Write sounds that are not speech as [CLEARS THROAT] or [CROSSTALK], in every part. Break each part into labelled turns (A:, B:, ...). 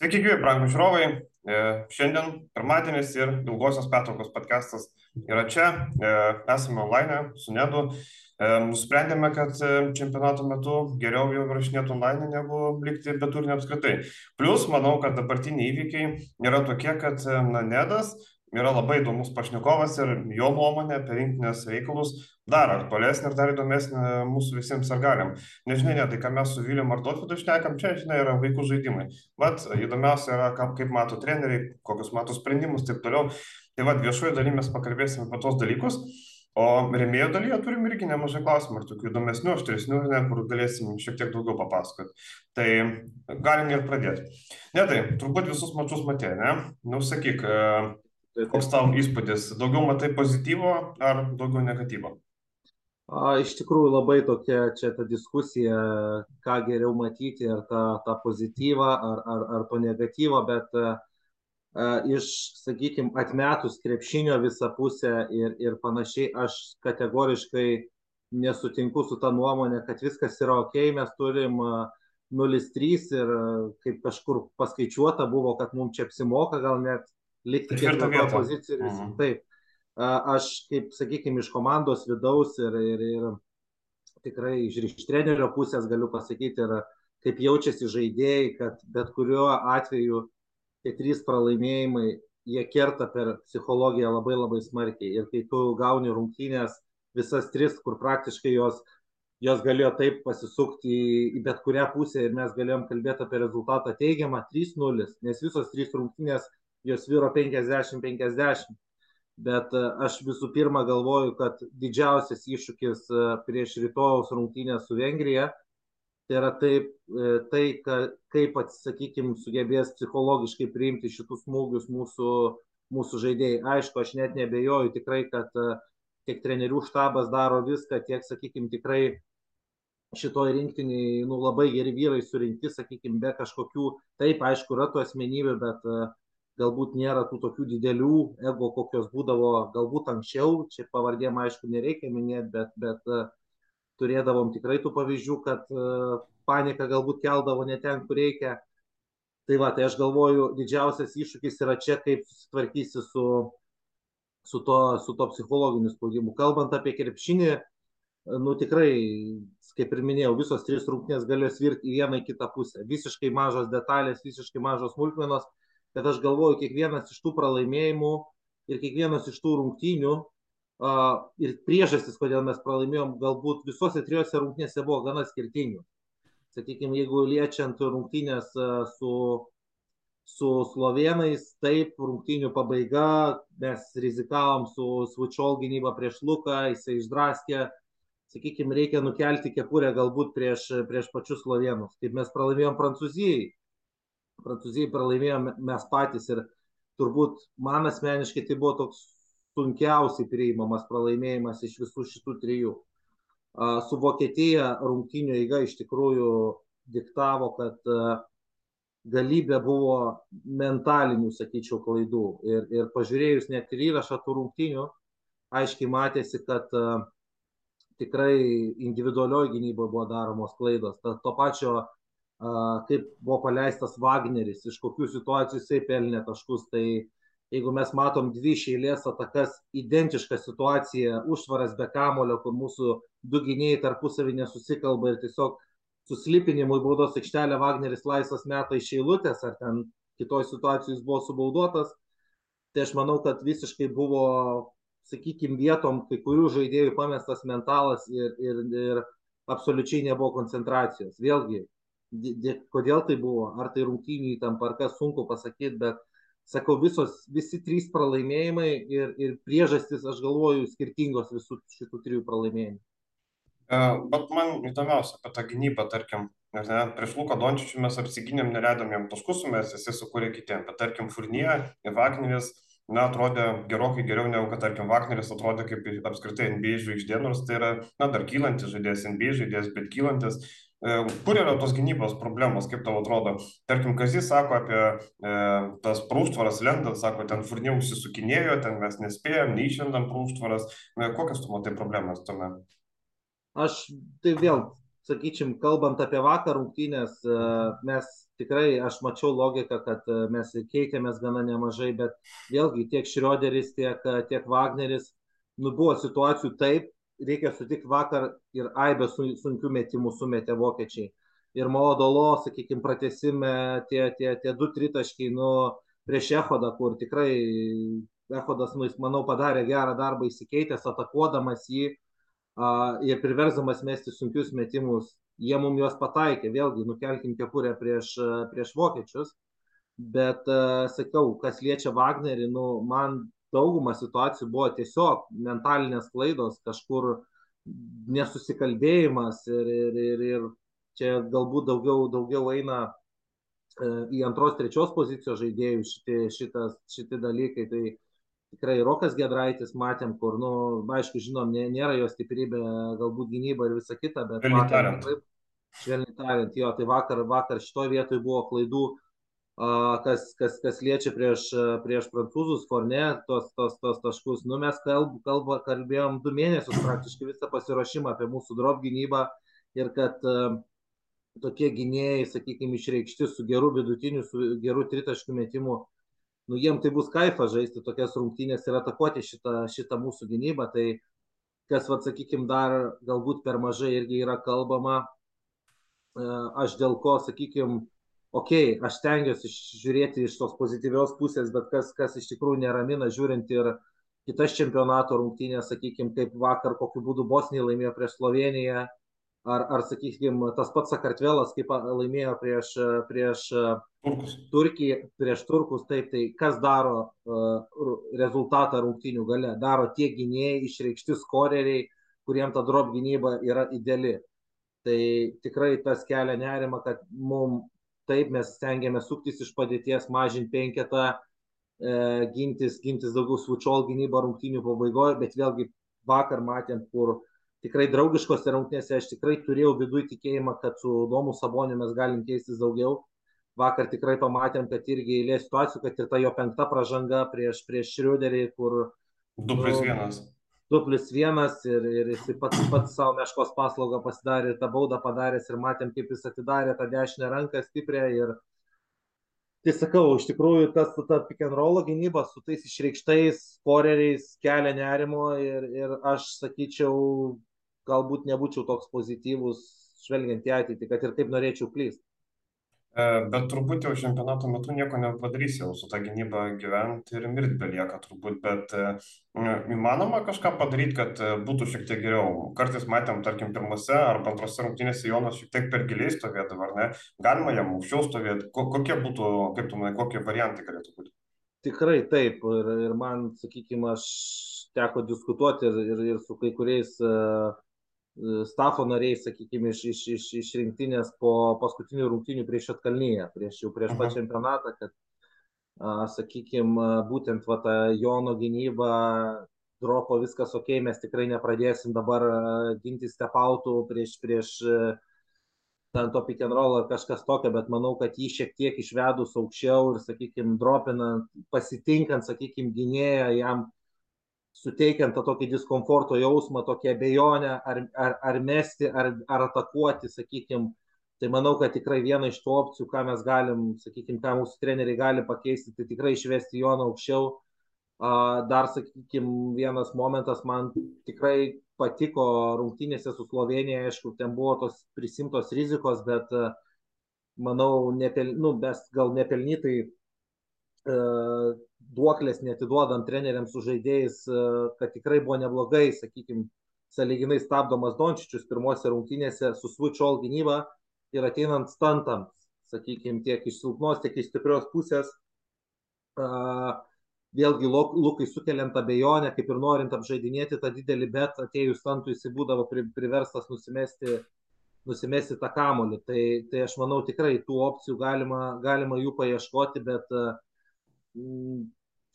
A: Sveiki, gyvi, brangų žiūrovai. E, šiandien pirmadienis ir ilgosios pertraukos podcastas yra čia. E, esame online su Nedu. E, nusprendėme, kad čempionato metu geriau jau rašinėti online negu likti be turinio apskritai. Plus, manau, kad dabartiniai įvykiai yra tokie, kad na, Nedas yra labai įdomus pašnekovas ir jo nuomonė apie rinktinės reikalus dar aktualesnė ir dar įdomesnė mūsų visiems sargaliam. Nežinai, ne, tai ką mes su Viliu Martotvidu šnekam, čia, žinai, yra vaikų žaidimai. Vat įdomiausia yra, kaip, kaip mato treneriai, kokius mato sprendimus ir taip toliau. Tai vad viešoje dalyje mes pakalbėsime apie tos dalykus. O remėjo dalyje turim irgi nemažai klausimų ir tokių įdomesnių, aštresnių, ne, kur galėsim šiek tiek daugiau papasakoti. Tai galim ir pradėti. Ne, tai turbūt visus mačius matė, ne? Nu, sakyk, Koks tau įspūdis? Daugiau matai pozityvo ar daugiau negatyvo?
B: A, iš tikrųjų labai tokia čia ta diskusija, ką geriau matyti, ar tą, tą pozityvą, ar, ar, ar to negatyvą, bet a, iš, sakykime, atmetus krepšinio visą pusę ir, ir panašiai, aš kategoriškai nesutinku su ta nuomonė, kad viskas yra ok, mes turim 0,3 ir kaip kažkur paskaičiuota buvo, kad mums čia apsimoka gal net likti ketvirtoje pozicijoje. Mhm. Taip, aš kaip, sakykime, iš komandos vidaus ir, ir, ir tikrai iš, trenerio pusės galiu pasakyti, ir kaip jaučiasi žaidėjai, kad bet kuriuo atveju tie trys pralaimėjimai, jie kerta per psichologiją labai labai smarkiai. Ir kai tu gauni rungtynės, visas tris, kur praktiškai jos, jos galėjo taip pasisukti į bet kurią pusę ir mes galėjom kalbėti apie rezultatą teigiamą 3-0, nes visos trys rungtynės jos vyro 50-50. Bet e, aš visų pirma galvoju, kad didžiausias iššūkis e, prieš rytojaus rungtynę su Vengrija tai yra taip, e, tai, ka, kaip, sakykime, sugebės psichologiškai priimti šitus smūgius mūsų, mūsų žaidėjai. Aišku, aš net nebejoju tikrai, kad tiek trenerių štabas daro viską, tiek, sakykime, tikrai šitoj rinktiniai nu, labai geri vyrai surinkti, sakykime, be kažkokių, taip, aišku, yra tų asmenybių, bet uh, galbūt nėra tų tokių didelių ego, kokios būdavo galbūt anksčiau, čia pavardėm aišku nereikia minėti, bet, bet uh, turėdavom tikrai tų pavyzdžių, kad uh, panika galbūt keldavo ne ten, kur reikia. Tai va, tai aš galvoju, didžiausias iššūkis yra čia, kaip susitvarkysi su, su, to, su to psichologiniu spaudimu. Kalbant apie krepšinį, nu tikrai, kaip ir minėjau, visos trys rungtynės galėjo svirti į vieną į kitą pusę. Visiškai mažos detalės, visiškai mažos smulkmenos kad aš galvoju, kiekvienas iš tų pralaimėjimų ir kiekvienas iš tų rungtynių uh, ir priežastis, kodėl mes pralaimėjom, galbūt visose trijose rungtynėse buvo gana skirtingi. Sakykime, jeigu liečiant rungtynės uh, su, su slovenais, taip, rungtynių pabaiga, mes rizikavom su Svučiol gynyba prieš Luką, jisai išdraskė, sakykime, reikia nukelti kepurę galbūt prieš, prieš pačius slovenus. Kaip mes pralaimėjom Prancūzijai, Prancūzijai pralaimėjom mes patys ir turbūt man asmeniškai tai buvo toks sunkiausiai priimamas pralaimėjimas iš visų šitų trijų. Su Vokietija rungtynio eiga iš tikrųjų diktavo, kad galybė buvo mentalinių, sakyčiau, klaidų. Ir, ir pažiūrėjus net ir įrašą tų rungtynių, aiškiai matėsi, kad tikrai individualioji gynyboje buvo daromos klaidos. Ta, to pačio kaip buvo paleistas Wagneris, iš kokių situacijų jisai pelnė taškus. Tai jeigu mes matom dvi šeilės atakas, identišką situaciją, užvaras be kamulio, kur mūsų du gynėjai tarpusavį nesusikalba ir tiesiog suslipinimui baudos aikštelė Wagneris laisvas metą iš eilutės, ar ten kitoj situacijai jis buvo subaudotas, tai aš manau, kad visiškai buvo, sakykime, vietom kai kurių žaidėjų pamestas mentalas ir, ir, ir absoliučiai nebuvo koncentracijos. Vėlgi, kodėl tai buvo, ar tai rungtynių įtampa, ar kas sunku pasakyti, bet sakau, visos, visi trys pralaimėjimai ir, ir priežastys, aš galvoju, skirtingos visų šitų trijų pralaimėjimų.
A: Uh, bet man įdomiausia apie tą gynybą, tarkim, nes ne, prieš Luką Dončičių mes apsigynėm, neleidom jam taškus sumės, jisai sukūrė kitiem, bet tarkim, Furnie ir Wagneris, na, atrodė gerokai geriau negu, kad, tarkim, Wagneris atrodė kaip apskritai NBA žvaigždė, nors tai yra, na, dar kylantis žaidėjas, NBA žaidėjas, bet kylantis, E, kur yra tos gynybos problemos, kaip tau atrodo? Tarkim, Kazis sako apie e, tas prūštvaras lendas, sako, ten furnė užsisukinėjo, ten mes nespėjom, neišvendam prūštvaras. E, kokias tu matai problemas tame?
B: Aš tai vėl, sakyčim, kalbant apie vakar rungtynės, e, mes tikrai aš mačiau logiką, kad e, mes keitėmės gana nemažai, bet vėlgi tiek Šrioderis, tiek, e, tiek Wagneris, nu buvo situacijų taip, reikia sutikti vakar ir aibę sunkių metimų sumetė vokiečiai. Ir Maodolo, sakykime, pratesime tie, tie, tie du tritaškiai, nu, prieš Ehodą, kur tikrai Ehodas, nu, jis, manau, padarė gerą darbą įsikeitęs, atakuodamas jį a, ir priversdamas mesti sunkius metimus. Jie mum juos pataikė, vėlgi, nukelkim kepurę prieš, prieš vokiečius. Bet, a, sakau, kas liečia Wagnerį, nu, man dauguma situacijų buvo tiesiog mentalinės klaidos, kažkur nesusikalbėjimas ir, ir, ir, ir čia galbūt daugiau, daugiau eina E, į antros, trečios pozicijos žaidėjų šitie, šitas, šitie dalykai. Tai tikrai Rokas Gedraitis matėm, kur, nu, aišku, žinom, nė, nėra jo stiprybė, galbūt gynyba ir visa kita, bet
A: švelniai tariant.
B: Švelniai tariant, jo, tai vakar, vakar šitoje vietoje buvo klaidų, kas, kas, kas liečia prieš, prieš prancūzus, Forne, tos, tos, tos taškus. Nu, mes kalb, kalb, kalbėjom du mėnesius praktiškai visą pasiruošimą apie mūsų drop gynybą ir kad uh, tokie gynėjai, sakykime, išreikšti su geru vidutiniu, su geru tritaškių metimu, nu jiem tai bus kaifas žaisti tokias rungtynės ir atakuoti šitą, šitą mūsų gynybą. Tai kas, vad, sakykime, dar galbūt per mažai irgi yra kalbama, e, aš dėl ko, sakykime, okei, okay, aš stengiuosi žiūrėti iš tos pozityvios pusės, bet kas, kas iš tikrųjų neramina, žiūrint ir kitas čempionato rungtynės, sakykime, kaip vakar, kokiu būdu Bosnija laimėjo prieš Sloveniją, ar, ar sakykime, tas pats Sakartvelas, kaip laimėjo prieš, prieš
A: Turkus.
B: Turkiją, prieš Turkus, taip, tai kas daro uh, rezultatą rungtynių gale? Daro tie gynėjai, išreikšti skoreriai, kuriems ta drop gynyba yra ideali. Tai tikrai tas kelia nerima, kad mums taip mes stengiamės suktis iš padėties, mažinti penketą, e, gintis, gintis daugiau switchall gynybą rungtynių pabaigoje, bet vėlgi vakar matėm, kur tikrai draugiškose rungtynėse aš tikrai turėjau viduj tikėjimą, kad su Domu Saboniu mes galim keistis daugiau. Vakar tikrai pamatėm, kad irgi eilė situacijų, kad ir ta jo penkta pražanga prieš, prieš Šriuderį, kur...
A: 2 plus 1.
B: 2 plus 1 ir, ir jis pats, pats savo meškos paslaugą pasidarė tą baudą padaręs ir matėm, kaip jis atidarė tą dešinę ranką stiprią ir, tai sakau, iš tikrųjų tas ta pick and roll gynyba su tais išreikštais koreriais kelia nerimo ir, ir aš sakyčiau, galbūt nebūčiau toks pozityvus, žvelgiant į ateitį, kad ir kaip norėčiau klysti.
A: E, bet turbūt jau čempionato metu nieko nepadarysi, jau su ta gynyba gyventi ir mirti belieka turbūt, bet e, įmanoma kažką padaryti, kad e, būtų šiek tiek geriau. Kartais matėm, tarkim, pirmose ar antrose rungtynėse Jonas šiek tiek per giliai stovėdavo, ar ne? Galima jam aukščiau stovėti. Kokie būtų, kaip tu manai, kokie variantai galėtų būti?
B: Tikrai taip. Ir, ir man, sakykime, aš teko diskutuoti ir, ir, ir su kai kuriais uh, stafo nariai, sakykime, iš, iš, iš, iš rinktinės po paskutinių rungtynių prieš Atkalnyje, prieš jau prieš pat čempionatą, kad, sakykime, būtent va, ta Jono gynyba, dropo viskas ok, mes tikrai nepradėsim dabar ginti stepautų prieš, prieš ten to pick and roll ar kažkas tokio, bet manau, kad jį šiek tiek išvedus aukščiau ir, sakykime, dropinant, pasitinkant, sakykime, gynėją, jam suteikiant tą tokį diskomforto jausmą, tokią abejonę, ar, ar, ar mesti, ar, ar atakuoti, sakykime. Tai manau, kad tikrai viena iš tų opcijų, ką mes galim, sakykime, ką mūsų treneriai gali pakeisti, tai tikrai išvesti Joną aukščiau. Dar, sakykime, vienas momentas man tikrai patiko rungtynėse su Slovenija, aišku, ten buvo tos prisimtos rizikos, bet manau, nepel, nu, mes gal nepelnytai duoklės netiduodant treneriams su žaidėjais, e, kad tikrai buvo neblogai, sakykime, saliginai stabdomas Dončičius pirmose rungtynėse su switch all gynyba ir ateinant stantams, sakykime, tiek iš silpnos, tiek iš stiprios pusės. Vėlgi Lukai sukeliant abejonę, kaip ir norint apžaidinėti tą didelį, bet atėjus stantui jis būdavo priverstas nusimesti, nusimesti tą kamolį. Tai, tai aš manau tikrai tų opcijų galima, galima jų paieškoti, bet uh,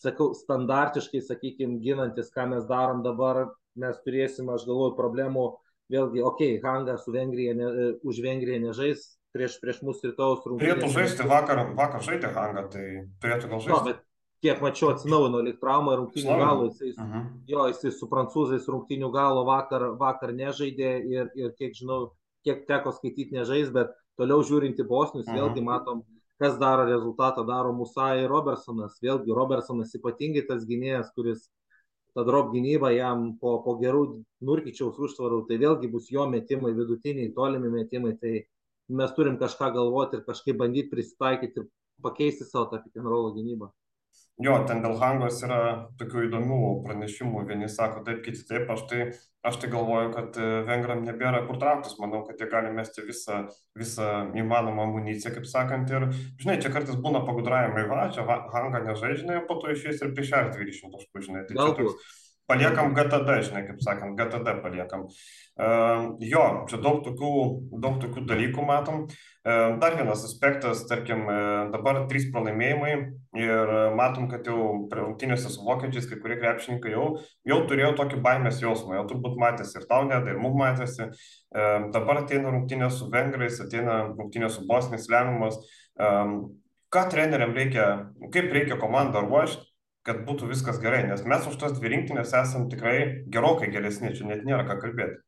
B: sakau, standartiškai, sakykime, ginantis, ką mes darom dabar, mes turėsim, aš galvoju, problemų. Vėlgi, okei, okay, Hanga su Vengrija, ne, e, už Vengriją nežais prieš, prieš mūsų rytojus
A: rungtynės. Turėtų žaisti vakar, vakar žaidė Hanga, tai turėtų gal žaisti. No, bet
B: kiek mačiau atsinaujino lik traumą rungtynių galo, jisai, uh mhm. -huh. jo, jisai su prancūzais rungtynių galo vakar, vakar nežaidė ir, ir kiek žinau, kiek teko skaityti nežais, bet toliau žiūrinti Bosnius, uh -huh. vėlgi matom, kas daro rezultatą, daro Musai Robertsonas. Vėlgi, Robertsonas ypatingai tas gynėjas, kuris ta drop gynyba jam po, po gerų nurkyčiaus užtvarų, tai vėlgi bus jo metimai, vidutiniai, tolimi metimai, tai mes turim kažką galvoti ir kažkaip bandyti prisitaikyti ir pakeisti savo tą roll gynybą.
A: Jo, ten dėl hangos yra tokių įdomių pranešimų. Vieni sako taip, kiti taip. Aš tai, aš tai galvoju, kad e, vengram nebėra kur trauktis. Manau, kad jie gali mesti visą, visą įmanomą amuniciją, kaip sakant. Ir, žinai, čia kartais būna pagudravimai, va, čia hanga nežaidžia, po to išės ir prieš 20 taškų, žinai. Tai
B: Galbūt.
A: Toks, paliekam GTD, žinai, kaip sakant, GTD paliekam. Uh, jo, čia daug tokių, daug tokių dalykų matom. Uh, dar vienas aspektas, tarkim, uh, dabar trys pralaimėjimai ir matom, kad jau rungtynėse su vokiečiais kai kurie krepšininkai jau, jau turėjo tokį baimės jausmą, jau turbūt matėsi ir tau net, ir mums matėsi. Uh, dabar ateina rungtynė su vengrais, ateina rungtynė su bosniais lemiamas. Um, ką treneriam reikia, kaip reikia komandą ruošti, kad būtų viskas gerai, nes mes už tas dvi rinktinės esam tikrai gerokai geresni, čia net nėra ką kalbėti.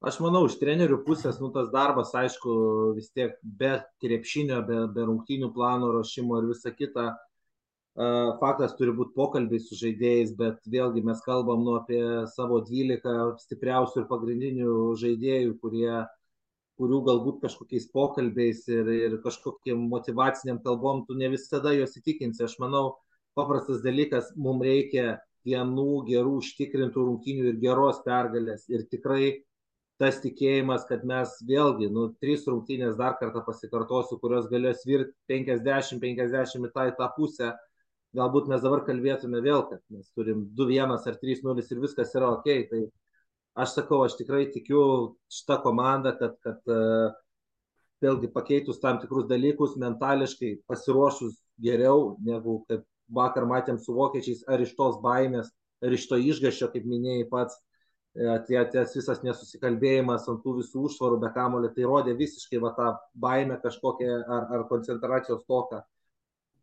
B: Aš manau, iš trenerių pusės, nu tas darbas, aišku, vis tiek be krepšinio, be, be rungtynių plano rašymo ir visa kita, faktas turi būti pokalbiai su žaidėjais, bet vėlgi mes kalbam nu, apie savo 12 stipriausių ir pagrindinių žaidėjų, kurie, kurių galbūt kažkokiais pokalbiais ir, ir kažkokiem motivaciniam kalbom tu ne visada juos įtikinsi. Aš manau, paprastas dalykas, mums reikia vienų gerų užtikrintų rungtynių ir geros pergalės. Ir tikrai tas tikėjimas, kad mes vėlgi, nu, trys rungtynės dar kartą pasikartosiu, kurios galės virti 50-50 į tą, į tą pusę, galbūt mes dabar kalbėtume vėl, kad mes turim 2-1 ar 3-0 ir viskas yra ok. Tai aš sakau, aš tikrai tikiu šitą komandą, kad, kad uh, vėlgi pakeitus tam tikrus dalykus, mentališkai pasiruošus geriau, negu kad vakar matėm su vokiečiais, ar iš tos baimės, ar iš to išgašio, kaip minėjai pats, e, ties visas nesusikalbėjimas ant tų visų užtvarų be kamulio, tai rodė visiškai va, tą baimę kažkokią ar, ar koncentracijos toką.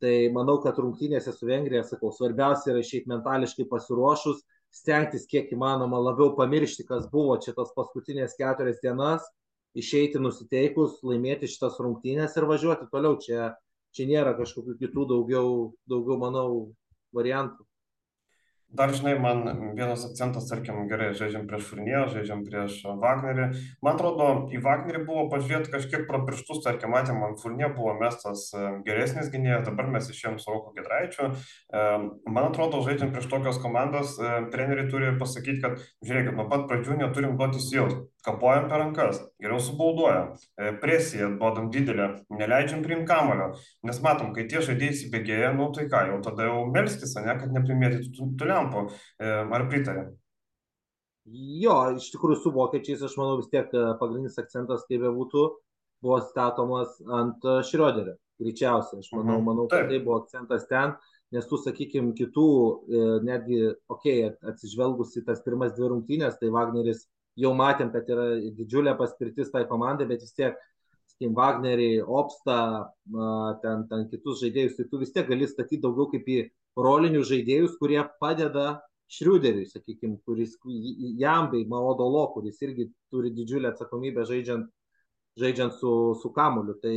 B: Tai manau, kad rungtynėse su Vengrija, sakau, svarbiausia yra išeiti mentališkai pasiruošus, stengtis kiek įmanoma labiau pamiršti, kas buvo čia tos paskutinės keturias dienas, išeiti nusiteikus, laimėti šitas rungtynės ir važiuoti toliau. Čia čia nėra kažkokių kitų daugiau, daugiau manau, variantų.
A: Dar žinai, man vienas akcentas, tarkim, gerai, žaidžiam prieš Furniją, žaidžiam prieš Wagnerį. Man atrodo, į Wagnerį buvo pažiūrėti kažkiek pro pirštus, tarkim, matėm, ant Furniją buvo mestas e, geresnis gynėjas, dabar mes išėjom su Roku Gedraičiu. E, man atrodo, žaidžiam prieš tokios komandos, e, treneriai turi pasakyti, kad, žiūrėkit, nuo pat pradžių neturim duoti įsijaus kapojam per rankas, geriau subauduojam, presiją duodam didelę, neleidžiam priimti kamulio, nes matom, kai tie žaidėjai įsibėgėja, nu tai ką, jau tada jau melskis, ne, kad neprimėtytų tų, tų lempų, ar pritarė?
B: Jo, iš tikrųjų su vokiečiais, aš manau, vis tiek pagrindinis akcentas, kaip be būtų, buvo statomas ant Šrioderio, greičiausiai, aš manau, mhm. manau, kad tai buvo akcentas ten, nes tų, sakykime, kitų, netgi, okei, okay, atsižvelgus į tas pirmas dvi rungtynės, tai Wagneris jau matėm, kad yra didžiulė paspirtis tai komandai, bet vis tiek, sakykim, Wagnerį, Opstą, ten, ten kitus žaidėjus, tai tu vis tiek gali statyti daugiau kaip į rolinius žaidėjus, kurie padeda Šriuderiui, sakykime, kuris jam bei Maodolo, kuris irgi turi didžiulę atsakomybę žaidžiant, žaidžiant su, su kamuliu. Tai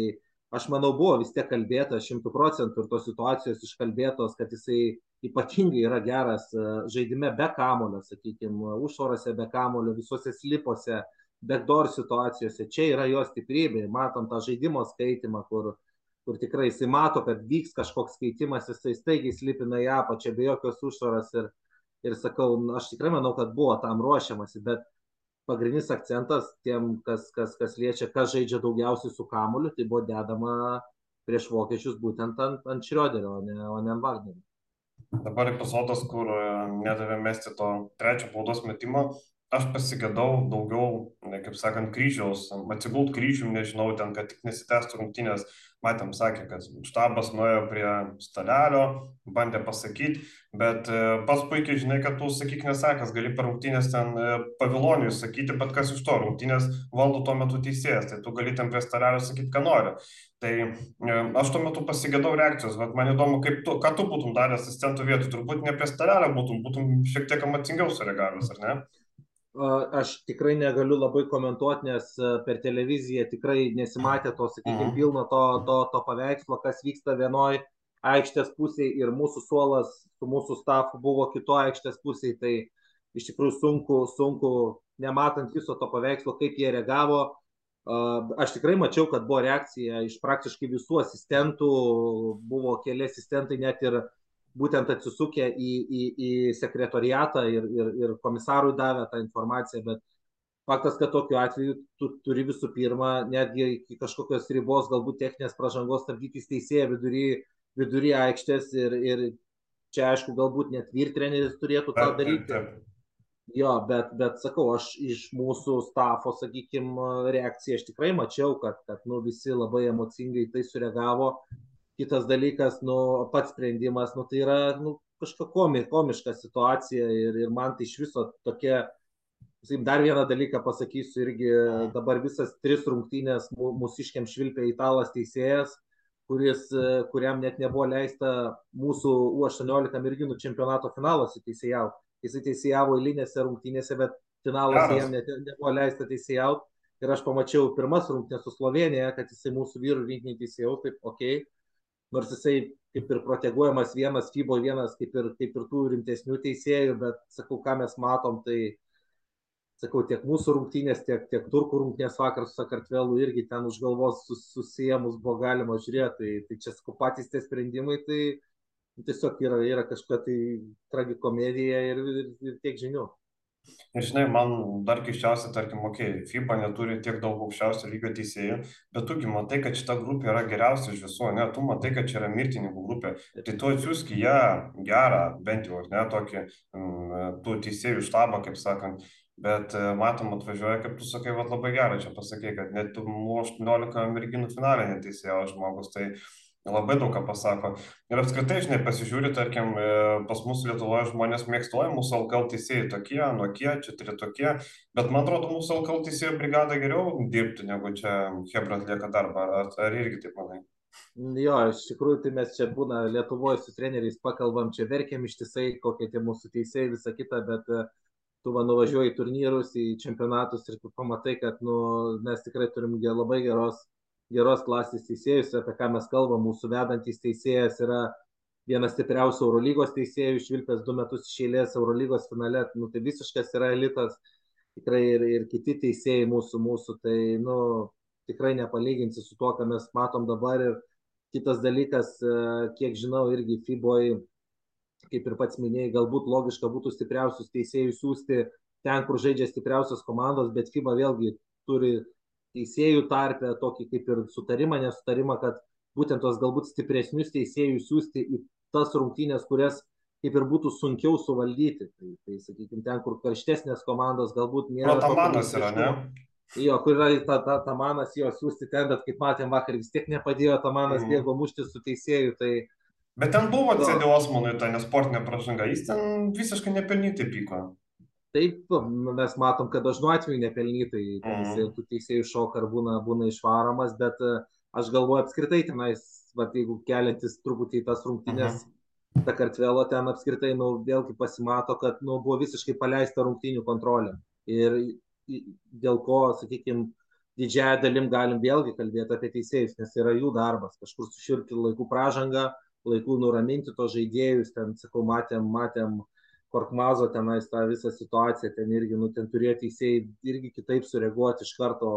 B: aš manau, buvo vis tiek kalbėta šimtų procentų ir tos situacijos iškalbėtos, kad jisai ypatingai yra geras e, žaidime be kamulio, sakykime, užtvarose be kamulio, visuose slipuose, backdoor situacijose. Čia yra jo stiprybė. Matom tą žaidimo skaitimą, kur, kur tikrai jisai mato, kad vyks kažkoks skaitimas, jisai staigiai slipina į apačią be jokios užtvaros. Ir, ir sakau, aš tikrai manau, kad buvo tam ruošiamasi, bet pagrindinis akcentas tiem, kas, kas, kas liečia, kas žaidžia daugiausiai su kamuliu, tai buvo dedama prieš vokiečius būtent ant, ant Šrioderio, o ne, o ne ant Wagnerio.
A: Dabar epizodas, kur e, nedavė mesti to trečio baudos metimo, aš pasigėdau daugiau, kaip sakant, kryžiaus, atsigult kryžium, nežinau, ten, kad tik nesitęstų rungtynės, matėm, sakė, kad štabas nuėjo prie stalelio, bandė pasakyti, bet e, pats puikiai žinai, kad tu sakyk nesakas, gali per rungtynės ten e, paviloniui sakyti, bet kas iš to rungtynės valdo tuo metu teisėjas, tai tu gali ten prie stalelio sakyti, ką nori. Tai e, aš tuo metu pasigėdau reakcijos, bet man įdomu, kaip tu, ką tu būtum daręs asistentų vietų, turbūt ne prie stalelio būtum, būtum šiek tiek emocingiau sureagavęs, ar ne?
B: Aš tikrai negaliu labai komentuoti, nes per televiziją tikrai nesimatė to, sakykime, mhm. pilno to, to, to paveikslo, kas vyksta vienoj aikštės pusėje ir mūsų suolas su mūsų stafu buvo kito aikštės pusėje, tai iš tikrųjų sunku, sunku, nematant viso to paveikslo, kaip jie reagavo. Aš tikrai mačiau, kad buvo reakcija iš praktiškai visų asistentų, buvo keli asistentai net ir būtent atsisukę į, į, į sekretoriatą ir, ir, ir komisarui davė tą informaciją, bet faktas, kad tokiu atveju tu turi visų pirma netgi iki kažkokios ribos, galbūt techninės pažangos stabdyti teisėją vidury, vidury aikštės ir, ir čia aišku galbūt net vyr treneris turėtų tą daryti. Jo, bet, bet sakau, aš iš mūsų stafo, sakykime, reakciją aš tikrai mačiau, kad, kad nu, visi labai emocingai tai sureagavo kitas dalykas, nu, pats sprendimas, nu, tai yra nu, kažkokia komi, komiška situacija ir, ir man tai iš viso tokia, sakykim, dar vieną dalyką pasakysiu irgi, dabar visas tris rungtynės mūsų iškiam švilpia italas teisėjas, kuris, kuriam net nebuvo leista mūsų U18 merginų čempionato finaluose teisėjauti. Jisai teisėjavo eilinėse rungtynėse, bet finaluose jam net nebuvo leista teisėjauti. Ir aš pamačiau pirmas rungtynės su Slovenija, kad jisai mūsų vyrų rinkinį teisėjau, taip, okei. Okay nors jisai kaip ir proteguojamas vienas FIBO, vienas kaip ir, kaip ir tų rimtesnių teisėjų, bet sakau, ką mes matom, tai sakau, tiek mūsų rungtynės, tiek, tiek turkų rungtynės vakar su Sakartvelu irgi ten už galvos sus, susijęmus buvo galima žiūrėti, tai, tai čia sakau, patys tie sprendimai, tai tiesiog yra, yra kažkokia tai tragikomedija ir, ir, ir tiek žinių.
A: Ir žinai, man dar keiščiausia, tarkim, okei, okay, FIBA neturi tiek daug aukščiausio lygio teisėjų, bet tugi matai, kad šita grupė yra geriausia iš visų, ne, tu matai, kad čia yra mirtininkų grupė, tai tu atsiųsk ją gerą, bent jau, ne, tokį, mm, tų teisėjų štabą, kaip sakant, bet e, matom, atvažiuoja, kaip tu sakai, va labai gerai čia pasakė, kad net 18 merginų finalė neteisėjo žmogus, tai labai daug ką pasako. Ir apskritai, žinai, pasižiūri, tarkim, e, pas mus Lietuvoje žmonės mėgstoja mūsų LKL teisėjai tokie, anokie, čia turi tokie, bet man atrodo, mūsų LKL teisėjų brigada geriau dirbti, negu čia Hebra atlieka darbą. Ar, ar irgi taip manai?
B: Jo, iš tikrųjų, tai mes čia būna Lietuvoje su treneriais pakalbam, čia verkiam ištisai, kokie tie mūsų teisėjai, visa kita, bet e, tu va nuvažiuoji į turnyrus, į čempionatus ir tu pamatai, kad nu, mes tikrai turim labai geros geros klasės teisėjus, apie ką mes kalbam, mūsų vedantis teisėjas yra vienas stipriausių Eurolygos teisėjų, išvilpęs du metus iš eilės Eurolygos finale, nu, tai visiškas yra elitas, tikrai ir, ir kiti teisėjai mūsų, mūsų, tai nu, tikrai nepalyginsi su tuo, ką mes matom dabar. Ir kitas dalykas, e, kiek žinau, irgi FIBOI, kaip ir pats minėjai, galbūt logiška būtų stipriausius teisėjus siūsti ten, kur žaidžia stipriausios komandos, bet FIBA vėlgi turi teisėjų tarpe tokį kaip ir sutarimą, nesutarimą, kad būtent tos galbūt stipresnius teisėjus siūsti į tas rungtynės, kurias kaip ir būtų sunkiau suvaldyti. Tai, tai sakykime, ten, kur karštesnės komandos galbūt
A: nėra. O tamanas yra, ne?
B: Jo, kur yra ta, ta, tamanas jo siūsti ten, bet kaip matėm vakar, vis tiek nepadėjo tamanas mm. bėgo mušti su teisėju. Tai,
A: Bet ten buvo CD Osmanui ta nesportinė pražanga, jis ten visiškai nepelnytai pyko.
B: Taip, mes matom, kad dažnu atveju nepelnytai mm. tų teisėjų šoka ar būna, būna išvaromas, bet e, aš galvoju apskritai tenais, va, jeigu keliantis truputį į tas rungtynės, mm. ta kartvelo ten apskritai, nu, vėlgi pasimato, kad, nu, buvo visiškai paleista rungtynių kontrolė. Ir dėl ko, sakykime, didžiąją dalim galim vėlgi kalbėti apie teisėjus, nes yra jų darbas, kažkur suširti laikų pražangą, laikų nuraminti tos žaidėjus, ten, sakau, matėm, matėm Korkmazo tenais tą visą situaciją, ten irgi, nu, ten turėjo teisėjai irgi kitaip sureaguoti iš karto,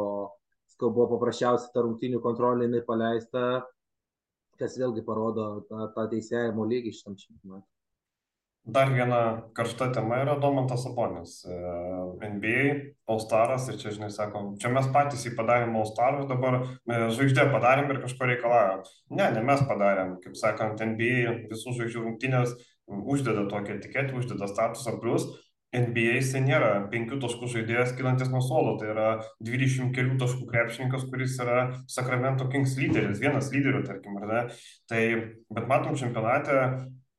B: buvo paprasčiausiai ta rungtinių kontrolė jinai paleista, kas vėlgi parodo tą, tą teisėjimo lygį šitam čempionatui.
A: Dar viena karšta tema yra Domantas Sabonis. E, NBA, All-Staras ir čia, žinai, sakom, čia mes patys jį padarėm All-Starus, dabar e, žvaigždė padarėm ir kažko reikalavome. Ne, ne mes padarėm, kaip sakant, NBA visų žvaigždžių rungtynės uždeda tokią etiketę, uždeda statusą plus. NBA jisai nėra penkių taškų žaidėjas kilantis nuo suolo, tai yra 20 kelių taškų krepšininkas, kuris yra Sacramento Kings lyderis, vienas lyderių, tarkim, ar ne. Tai, bet matom čempionate,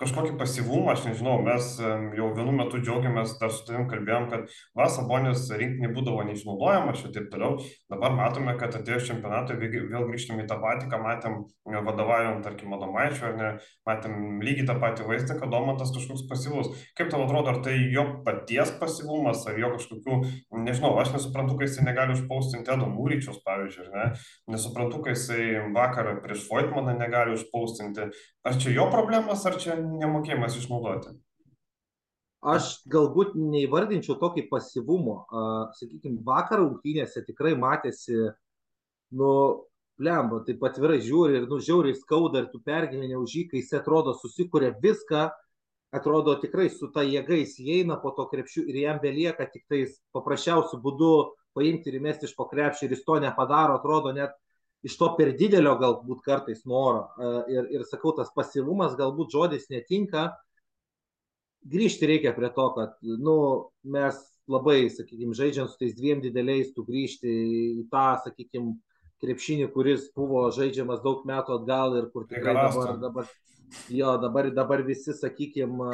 A: kažkokį pasyvumą, aš nežinau, mes jau vienu metu džiaugiamės, dar su tavim kalbėjom, kad Vasabonis rinkinį būdavo neišnaudojamas ir taip toliau. Dabar matome, kad atėjus čempionatui vėl grįžtame į tą patį, ką matėm vadovaujant, tarkim, Adomaičiu, ar ne, matėm lygiai tą patį vaizdą, kad Domantas kažkoks pasyvus. Kaip tau atrodo, ar tai jo paties pasyvumas, ar jo kažkokių, nežinau, aš nesuprantu, kai jisai negali užpaustinti Edo Mūryčiaus, pavyzdžiui, ne, nesuprantu, kai jisai vakar prieš Voitmaną negali užpaustinti, Ar čia jo problemas, ar čia nemokėjimas išnaudoti?
B: Aš galbūt neįvardinčiau tokį pasivumo. Sakykime, vakar rungtynėse tikrai matėsi, nu, lemba, taip atvirai žiūri ir, nu, žiauriai skauda ir tu pergyveni už jį, kai jis atrodo susikūrė viską, atrodo tikrai su ta jėga jis įeina po to krepšių ir jam belieka tik tais paprasčiausių būdų paimti ir įmesti iš po krepšį ir jis to nepadaro, atrodo net iš to per didelio galbūt kartais noro. Ir, ir sakau, tas pasivumas galbūt žodis netinka. Grįžti reikia prie to, kad nu, mes labai, sakykime, žaidžiant su tais dviem dideliais, tu grįžti į tą, sakykime, krepšinį, kuris buvo žaidžiamas daug metų atgal ir kur tikrai dabar, dabar, jo, dabar, dabar visi, sakykime,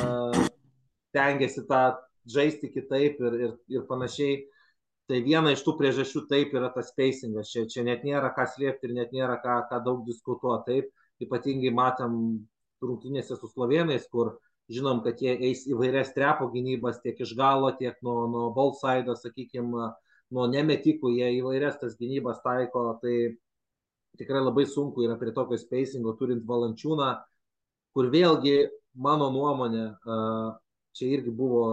B: tengiasi tą žaisti kitaip ir, ir, ir panašiai tai viena iš tų priežasčių taip yra tas spacingas. Čia, čia net nėra ką slėpti ir net nėra ką, ką daug diskutuoti. Taip, ypatingai matom rungtynėse su slovenais, kur žinom, kad jie eis įvairias trepo gynybas tiek iš galo, tiek nuo, nuo balsaido, sakykime, nuo nemetikų, jie įvairias tas gynybas taiko. Tai tikrai labai sunku yra prie tokio spacingo turint valančiūną, kur vėlgi mano nuomonė, čia irgi buvo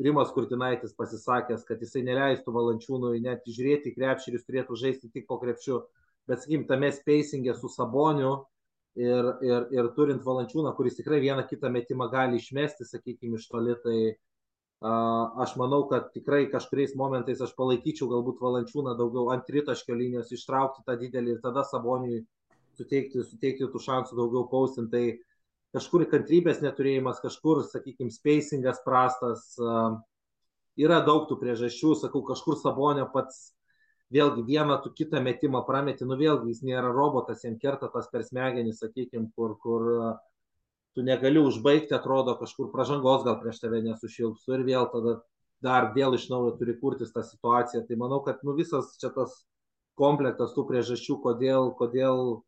B: Rimas Kurtinaitis pasisakęs, kad jisai neleistų valančiūnui net žiūrėti krepšį ir jis turėtų žaisti tik po krepšiu. Bet, sakykim, tame spacingė su Saboniu ir, ir, ir turint valančiūną, kuris tikrai vieną kitą metimą gali išmesti, sakykime, iš toli, tai aš manau, kad tikrai kažkuriais momentais aš palaikyčiau galbūt valančiūną daugiau ant tritaškio linijos, ištraukti tą didelį ir tada Saboniui suteikti, suteikti tų šansų daugiau pausint. Tai kažkur kantrybės neturėjimas, kažkur, sakykime, spacingas prastas, yra daug tų priežasčių, sakau, kažkur Sabonio pats vėlgi vieną tu kitą metimą prameti, nu vėlgi jis nėra robotas, jam kerta tas per smegenį, sakykime, kur, kur tu negali užbaigti, atrodo, kažkur pažangos gal prieš tave nesušilpsų ir vėl tada dar vėl iš naujo turi kurtis tą situaciją. Tai manau, kad nu, visas čia tas komplektas tų priežasčių, kodėl, kodėl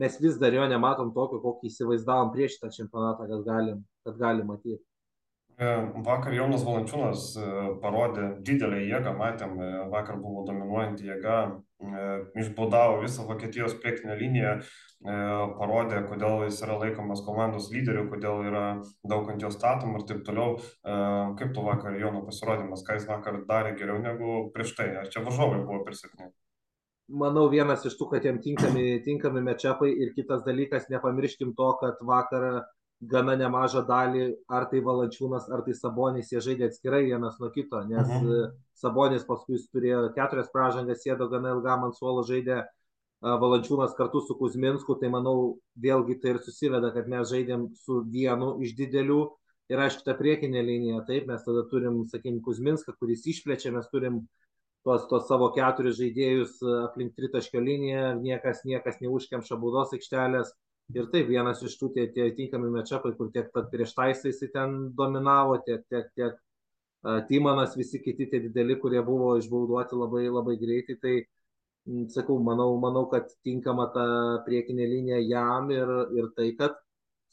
B: mes vis dar jo nematom tokio, kokį įsivaizdavom prieš šitą čempionatą, kad galim, kad galim matyti.
A: E, vakar Jonas Valančiūnas e, parodė didelę jėgą, matėm, e, vakar buvo dominuojanti jėga, išbaudavo visą Vokietijos priekinę liniją, parodė, kodėl jis yra laikomas komandos lyderiu, kodėl yra daug ant jo statom ir taip toliau. Kaip tu vakar Jono pasirodymas, ką jis vakar darė geriau negu prieš tai, ar čia varžovai buvo per silpni?
B: Manau, vienas iš tų, kad jam tinkami, tinkami mečiapai ir kitas dalykas, nepamirškim to, kad vakar gana nemažą dalį, ar tai Valančiūnas, ar tai Sabonis, jie žaidė atskirai vienas nuo kito, nes mhm. Sabonis paskui turėjo keturias pražangas, sėdo gana ilgam ant suolo žaidė Valančiūnas kartu su Kuzminsku, tai manau vėlgi tai ir susiveda, kad mes žaidėm su vienu iš didelių. Ir aišku, ta priekinė linija, taip, mes tada turim, sakykime, Kuzminską, kuris išplečia, mes turim tuos, tuos savo keturis žaidėjus e, aplink tritaškio liniją, niekas, niekas neužkemša baudos aikštelės. Ir taip, vienas iš tų tie, tie tinkami mečapai, kur tiek prieš taisai jisai ten dominavo, tiek, tiek, tiek uh, Timanas, visi kiti tie dideli, kurie buvo išbauduoti labai, labai greitai. Tai, sakau, manau, manau, kad tinkama ta priekinė linija jam ir, ir tai, kad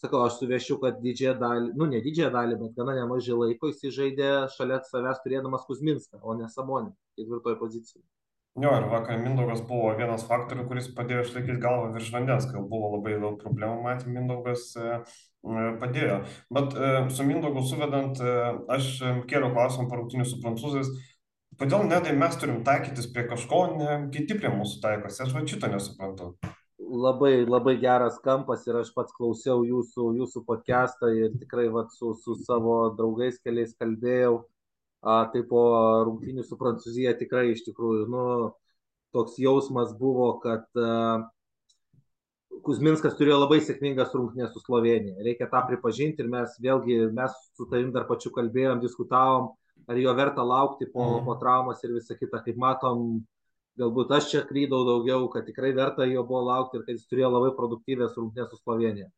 B: sakau, aš suviešiu, kad didžiąją dalį, nu ne didžiąją dalį, bet gana nemažai laiko jis žaidė šalia savęs turėdamas Kuzminską, o ne Samonį, ketvirtoje pozicijoje.
A: Jo, ir vakar Mindaugas buvo vienas faktorių, kuris padėjo išlaikyti galvą virš vandens, kai buvo labai daug problemų, matėm, Mindaugas e, e, padėjo. Bet e, su Mindaugu suvedant, aš kėliau klausimą parūtinių su prancūzais, kodėl nedai mes turim taikytis prie kažko, ne kiti prie mūsų taikosi, aš va šito nesuprantu
B: labai, labai geras kampas ir aš pats klausiau jūsų, jūsų podcastą ir tikrai vat, su, su savo draugais keliais kalbėjau. A, tai po rungtynių su Prancūzija tikrai iš tikrųjų, nu, toks jausmas buvo, kad a, Kuzminskas turėjo labai sėkmingas rungtynės su Slovenija. Reikia tą pripažinti ir mes vėlgi, mes su tavim dar pačiu kalbėjom, diskutavom, ar jo verta laukti po, mm. po traumas ir visą kitą. Kaip matom, galbūt aš čia klydau daugiau, kad tikrai verta jo buvo laukti ir kad jis turėjo labai produktyvės rungtynės su Slovenija.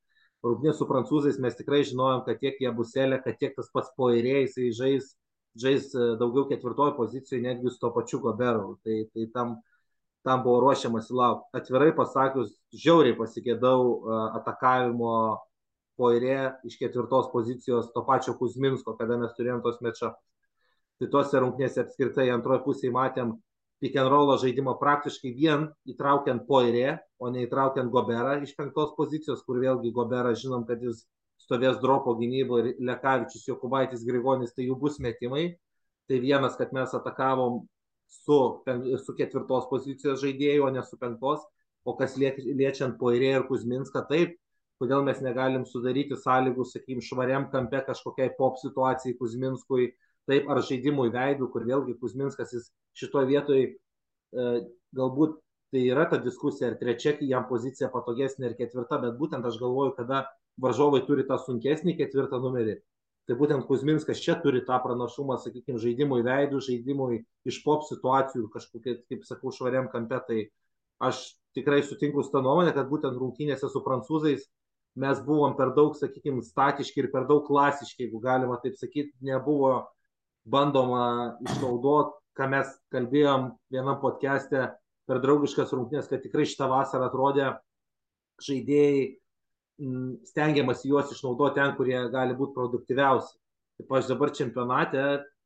B: rungtynės su prancūzais mes tikrai žinojom, kad tiek jie buselė, kad tiek tas pats poirė, jisai žais, žais e, daugiau ketvirtojo pozicijoje, netgi su to pačiu Goberu. Tai, tai tam, tam buvo ruošiamasi laukti. Atvirai pasakius, žiauriai pasigėdau uh, atakavimo poirė iš ketvirtos pozicijos to pačio Kuzminsko, kada mes turėjom tos mečą. Tai tose rungtynėse apskritai antroje pusėje matėm roll žaidimą praktiškai vien įtraukiant poirė, o ne įtraukiant Goberą iš penktos pozicijos, kur vėlgi Goberą žinom, kad jis stovės dropo gynybo ir Lekavičius, Jokubaitis, Grigonis, tai jų bus metimai. Tai vienas, kad mes atakavom su, su ketvirtos pozicijos žaidėjų, o ne su penktos. O kas liečiant Poirė ir Kuzminską, taip, kodėl mes negalim sudaryti sąlygų, sakykime, švariam kampe kažkokiai pop situacijai Kuzminskui, taip, ar žaidimui veidų, kur vėlgi Kuzminskas jis šitoje vietoje e, galbūt tai yra ta diskusija, ar trečia jam pozicija patogesnė, ar ketvirta, bet būtent aš galvoju, kada varžovai turi tą sunkesnį ketvirtą numerį, tai būtent Kuzminskas čia turi tą pranašumą, sakykime, žaidimui veidų, žaidimui iš pop situacijų, kažkokie, kaip sakau, švariam kampe, tai aš tikrai sutinku su tą nuomonę, kad būtent rungtynėse su prancūzais mes buvom per daug, sakykime, statiški ir per daug klasiški, jeigu galima taip sakyti, nebuvo bandoma išnaudoti, ką mes kalbėjom vienam podcast'e per draugiškas rungtynės, kad tikrai šitą vasarą atrodė žaidėjai stengiamas juos išnaudoti ten, kurie gali būti produktyviausi. Taip aš dabar čempionate,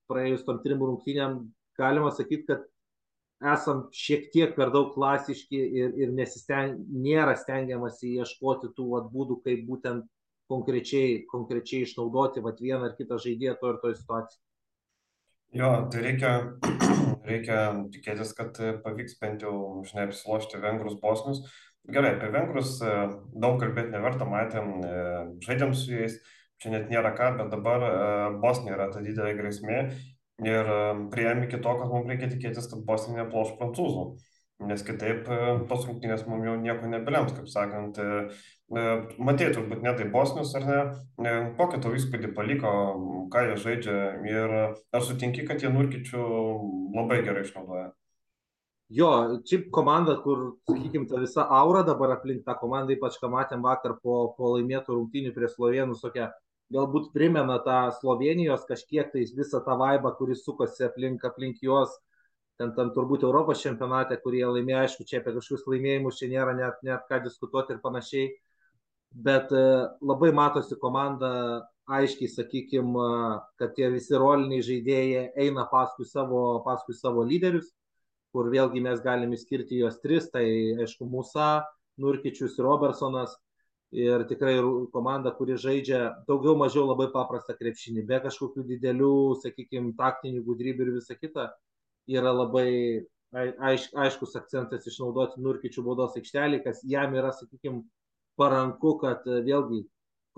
B: praėjus tom trim rungtynėm, galima sakyti, kad esam šiek tiek per daug klasiški ir, ir nesisteng, nėra stengiamasi ieškoti tų vat, būdų, kaip būtent konkrečiai, konkrečiai išnaudoti vat, vieną ar kitą žaidėją to ir toj situacijai.
A: Jo, tai reikia, [CLEARS THROAT] reikia tikėtis, kad pavyks bent jau, žinai, apsilošti vengrus bosnius. Gerai, apie vengrus e, daug kalbėti neverta, matėm, e, žaidėm su jais, čia net nėra ką, bet dabar e, Bosnija yra ta didelė grėsmė ir prieėmė iki to, kad mums reikia tikėtis, kad Bosnija neploš prancūzų nes kitaip tos rungtynės mums jau nieko nebelems, kaip sakant. Matėjai turbūt ne tai Bosnius ar ne, kokį tau įspūdį paliko, ką jie žaidžia ir ar sutinki, kad jie nurkičių labai gerai išnaudoja?
B: Jo, čia komanda, kur, sakykime, ta visa aura dabar aplink tą komandą, ypač ką matėm vakar po, po laimėtų rungtynių prie Slovenus, tokia galbūt primena tą Slovenijos kažkiek tais visą tą vaibą, kuris sukosi aplink, aplink juos, ten, ten turbūt Europos čempionate, kurie laimėjo, aišku, čia apie kažkokius laimėjimus čia nėra net, net ką diskutuoti ir panašiai, bet e, labai matosi komanda aiškiai, sakykime, kad tie visi roliniai žaidėjai eina paskui savo, paskui savo lyderius, kur vėlgi mes galime skirti juos tris, tai aišku, Musa, Nurkičius ir Robertsonas. Ir tikrai komanda, kuri žaidžia daugiau mažiau labai paprastą krepšinį, be kažkokių didelių, sakykime, taktinių gudrybių ir visa kita yra labai aiš, aiškus akcentas išnaudoti Nurkičių baudos aikštelį, kas jam yra, sakykime, paranku, kad e, vėlgi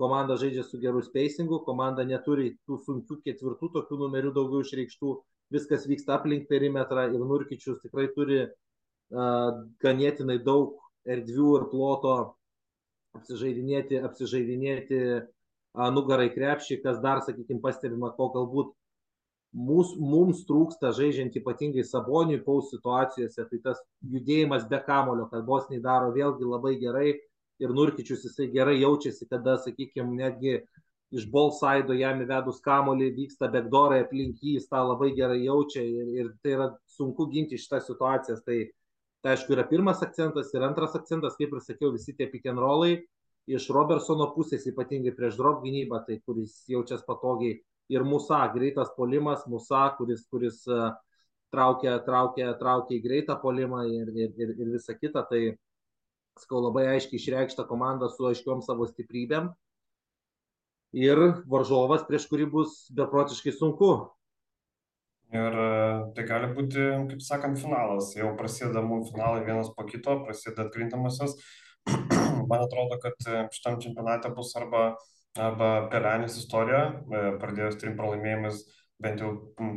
B: komanda žaidžia su geru spacingu, komanda neturi tų sunkių ketvirtų tokių numerių daugiau išreikštų, viskas vyksta aplink perimetrą ir Nurkičius tikrai turi uh, ganėtinai daug erdvių ir ploto apsižaidinėti, apsižaidinėti uh, nugarai krepšį, kas dar, sakykime, pastebima, ko galbūt mūs, mums trūksta žaidžiant ypatingai Saboniui paus situacijose, tai tas judėjimas be kamulio, kad Bosniai daro vėlgi labai gerai ir Nurkičius jisai gerai jaučiasi, kada, sakykime, netgi iš bolsaido jam įvedus kamulį vyksta bekdorai aplink jį, jis tą labai gerai jaučia ir, ir tai yra sunku ginti šitas situacijas. Tai, tai aišku yra pirmas akcentas ir antras akcentas, kaip ir sakiau, visi tie pick and rollai iš Robertsono pusės, ypatingai prieš drop gynybą, tai kuris jaučias patogiai ir Musa, greitas polimas, Musa, kuris, kuris e, traukia, traukia, traukia į greitą polimą ir, ir, ir, ir visa kita. Tai, sakau, labai aiškiai išreikšta komanda su aiškiom savo stiprybėm. Ir varžovas, prieš kurį bus beprotiškai sunku.
A: Ir e, tai gali būti, kaip sakant, finalas. Jau prasideda mūsų finalai vienas po kito, prasideda atkrintamasis. [CLEARS THROAT] Man atrodo, kad e, šitam čempionate bus arba uh, arba Pelenis istorija, e, pradėjus trim pralaimėjimais bent jau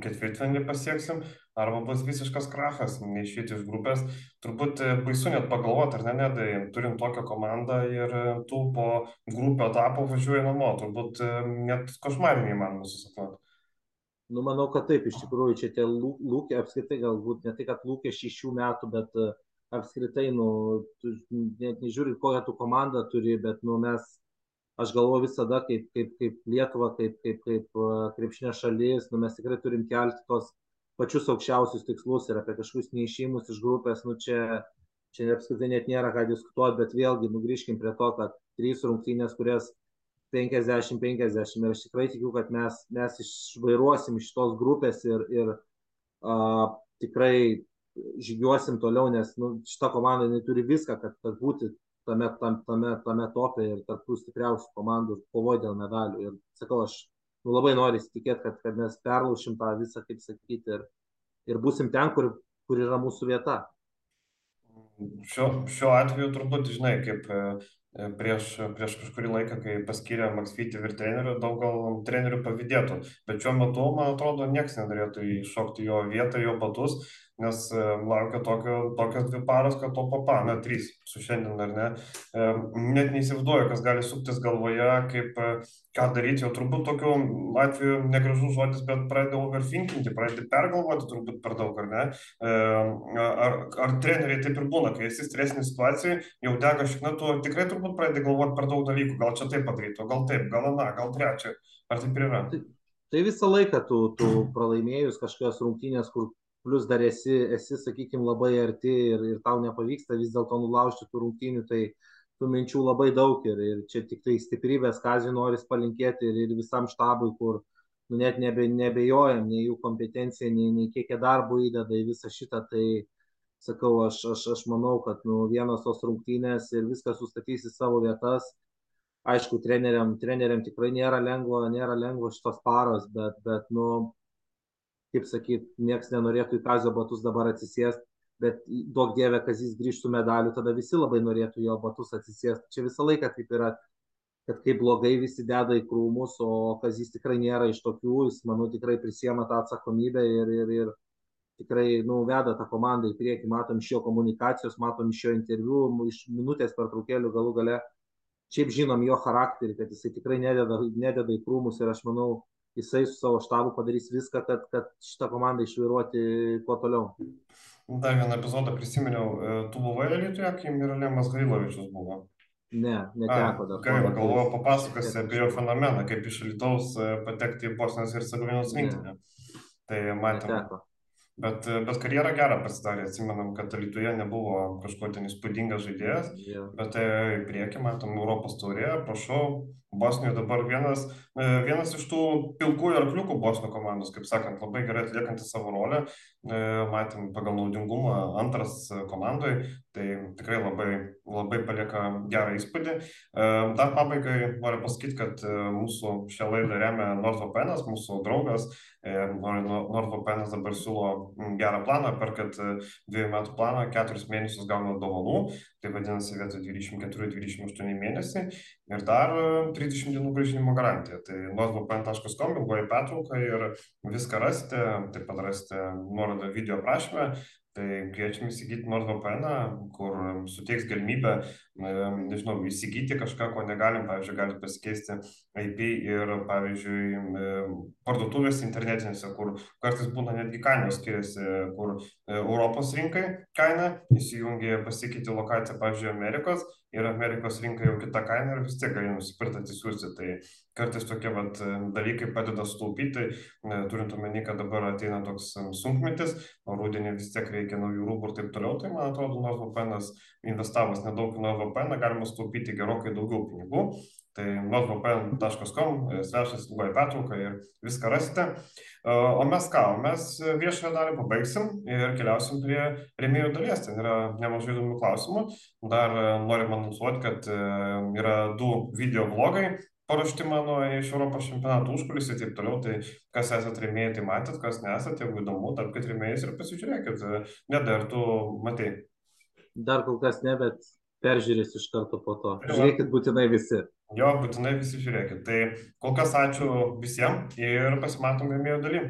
A: ketvirtfinalį pasieksim, arba bus visiškas krachas, neišėti iš grupės. Turbūt e, baisu net pagalvoti, ar ne, nedai, turim tokią komandą ir e, tu po grupio etapo važiuoji namo, turbūt net košmarinį įmanoma susapnuoti.
B: Nu, manau, kad taip, iš tikrųjų, čia tie lūkiai, apskritai galbūt ne tai, kad lūkesčiai šių metų, bet apskritai, nu, net nežiūrint, kokią tu komandą turi, bet, nu, mes aš galvoju visada kaip, kaip, kaip Lietuva, kaip, kaip, kaip krepšinė šalis, nu, mes tikrai turim kelti tos pačius aukščiausius tikslus ir apie kažkokius neišėjimus iš grupės, nu čia, čia apskritai net nėra ką diskutuoti, bet vėlgi nugrįžkim prie to, kad trys rungtynės, kurias 50-50 ir aš tikrai tikiu, kad mes, mes išvairuosim iš tos grupės ir, ir uh, tikrai žygiuosim toliau, nes nu, šita komanda turi viską, kad, kad būti tame, tam, tame, tame topė ir tarp tų stipriausių komandų kovoja dėl medalių. Ir sakau, aš nu, labai noriu įsitikėti, kad, kad mes perlaušim tą visą, kaip sakyti, ir, ir busim ten, kur, kur yra mūsų vieta.
A: Šiuo, šiuo atveju turbūt, žinai, kaip E, prieš, prieš kažkurį laiką, kai paskyrė Maksvytį ir trenerių, daug gal trenerių pavydėtų. Bet šiuo metu, man atrodo, niekas nenorėtų įšokti jo vietą, jo batus, nes e, laukia tokio, tokios dvi paros, kad to papa, na, trys su šiandien ar ne. E, net neįsivaizduoju, kas gali suktis galvoje, kaip e, ką daryti, jau turbūt tokiu atveju negražus žodis, bet pradeda overthinkinti, pradeda pergalvoti turbūt per daug, ar ne. Ar, ar treneriai taip ir būna, kai esi stresinė situacija, jau dega šikna, tu tikrai turbūt pradedi galvoti per daug dalykų, gal čia taip padaryti, gal taip, gal na, gal trečia. Ar taip ir yra?
B: Tai, tai visą laiką tu, tu pralaimėjus kažkokias rungtynės, kur plius dar esi, esi sakykime, labai arti ir, ir tau nepavyksta vis dėlto nulaužti tų rungtynių, tai tų minčių labai daug ir, ir čia tik tai stiprybės, kazį noris palinkėti ir, ir visam štabui, kur nu, net nebe, nebejojam nei jų kompetencija, nei, nei kiek jie darbo įdeda į visą šitą, tai sakau, aš, aš, aš manau, kad nu, vienos tos rungtynės ir viskas sustatys į savo vietas. Aišku, treneriam, treneriam tikrai nėra lengva, nėra lengva šitos paros, bet, bet nu, kaip sakyt, nieks nenorėtų į kazio batus dabar atsisėsti, bet duok dievė, kad jis grįžtų medalių, tada visi labai norėtų jo batus atsisėsti. Čia visą laiką taip yra, kad kaip blogai visi deda į krūmus, o kad jis tikrai nėra iš tokių, jis, manau, tikrai prisiema tą atsakomybę ir, ir, ir tikrai, nu, veda tą komandą į priekį, matom iš jo komunikacijos, matom iš jo interviu, iš minutės per traukėlių galų gale. Šiaip žinom jo charakterį, kad jisai tikrai nededa, nededa į krūmus ir aš manau, jisai su savo štabu padarys viską, kad, kad šitą komandą išvairuoti kuo toliau.
A: Dar vieną epizodą prisiminiau, e, tu buvai Lietuvoje, kai Miralemas Gailovičius buvo.
B: Ne, neteko dar.
A: Gaila, galvoju, papasakosi apie jo fenomeną, kaip iš Lietuvos e, patekti į Bosnijos ir Sagovinos rinktinę. Tai matėme. Neteko. Bet, bet karjerą gerą pasidarė, atsimenam, kad Lietuvoje nebuvo kažkuo ten įspūdingas žaidėjas, yeah. bet tai į priekį matom Europos taurė, prašau, Bosnijoje dabar vienas, e, vienas iš tų pilkųjų arkliukų Bosnio komandos, kaip sakant, labai gerai atliekantis savo rolę, e, matėm pagal naudingumą antras komandoje, tai tikrai labai, labai palieka gerą įspūdį. E, dar pabaigai noriu pasakyti, kad mūsų šią laidą remia NordVPN, mūsų draugas, NordVPN dabar siūlo gerą planą, perkat dviejų metų planą, keturis mėnesius gauna dovanų, tai vadinasi vietoj 24-28 mėnesiai ir dar 30 dienų gražinimo garantija. Tai nordvpn.com ilgoji pertrauka ir viską rasite, taip pat rasite nuorodą video aprašymę, Tai kviečiam įsigyti NordVPN, kur suteiks galimybę, nežinau, įsigyti kažką, ko negalim, pavyzdžiui, galite pasikeisti IP ir, pavyzdžiui, parduotuvės internetinėse, kur kartais būna netgi kainos skiriasi, kur e, Europos rinkai kaina įsijungia, pasikeiti lokaciją, pavyzdžiui, Amerikos ir Amerikos rinka jau kita kaina ir vis tiek gali nusipirkti atsisiųsti. Tai kartais tokie vat, dalykai padeda sutaupyti, e, turint omeny, kad dabar ateina toks sunkmetis, o rudenį vis tiek reikia naujų rūbų ir taip toliau. Tai man atrodo, NordVPN investavus nedaug į NordVPN galima sutaupyti gerokai daugiau pinigų. Tai nordvpn.com, e, svešas ilgoji pertrauka ir viską rasite. E, o mes ką, mes viešąją dalį pabaigsim ir keliausim prie remėjų dalies. Ten yra nemažai įdomių klausimų. Dar norim anonsuoti, kad yra du video vlogai paruošti mano iš Europos čempionato užkulisiai ir taip toliau. Tai kas esate rėmėjai, tai matėt, kas nesate, jeigu įdomu, tapkite rėmėjais ir pasižiūrėkit. Nedar, tu matai.
B: Dar kol kas ne, bet peržiūrės iš karto po to. Žiūrėkit būtinai visi.
A: Jo, būtinai visi žiūrėkit. Tai kol kas ačiū visiems ir pasimatom rėmėjų dalim.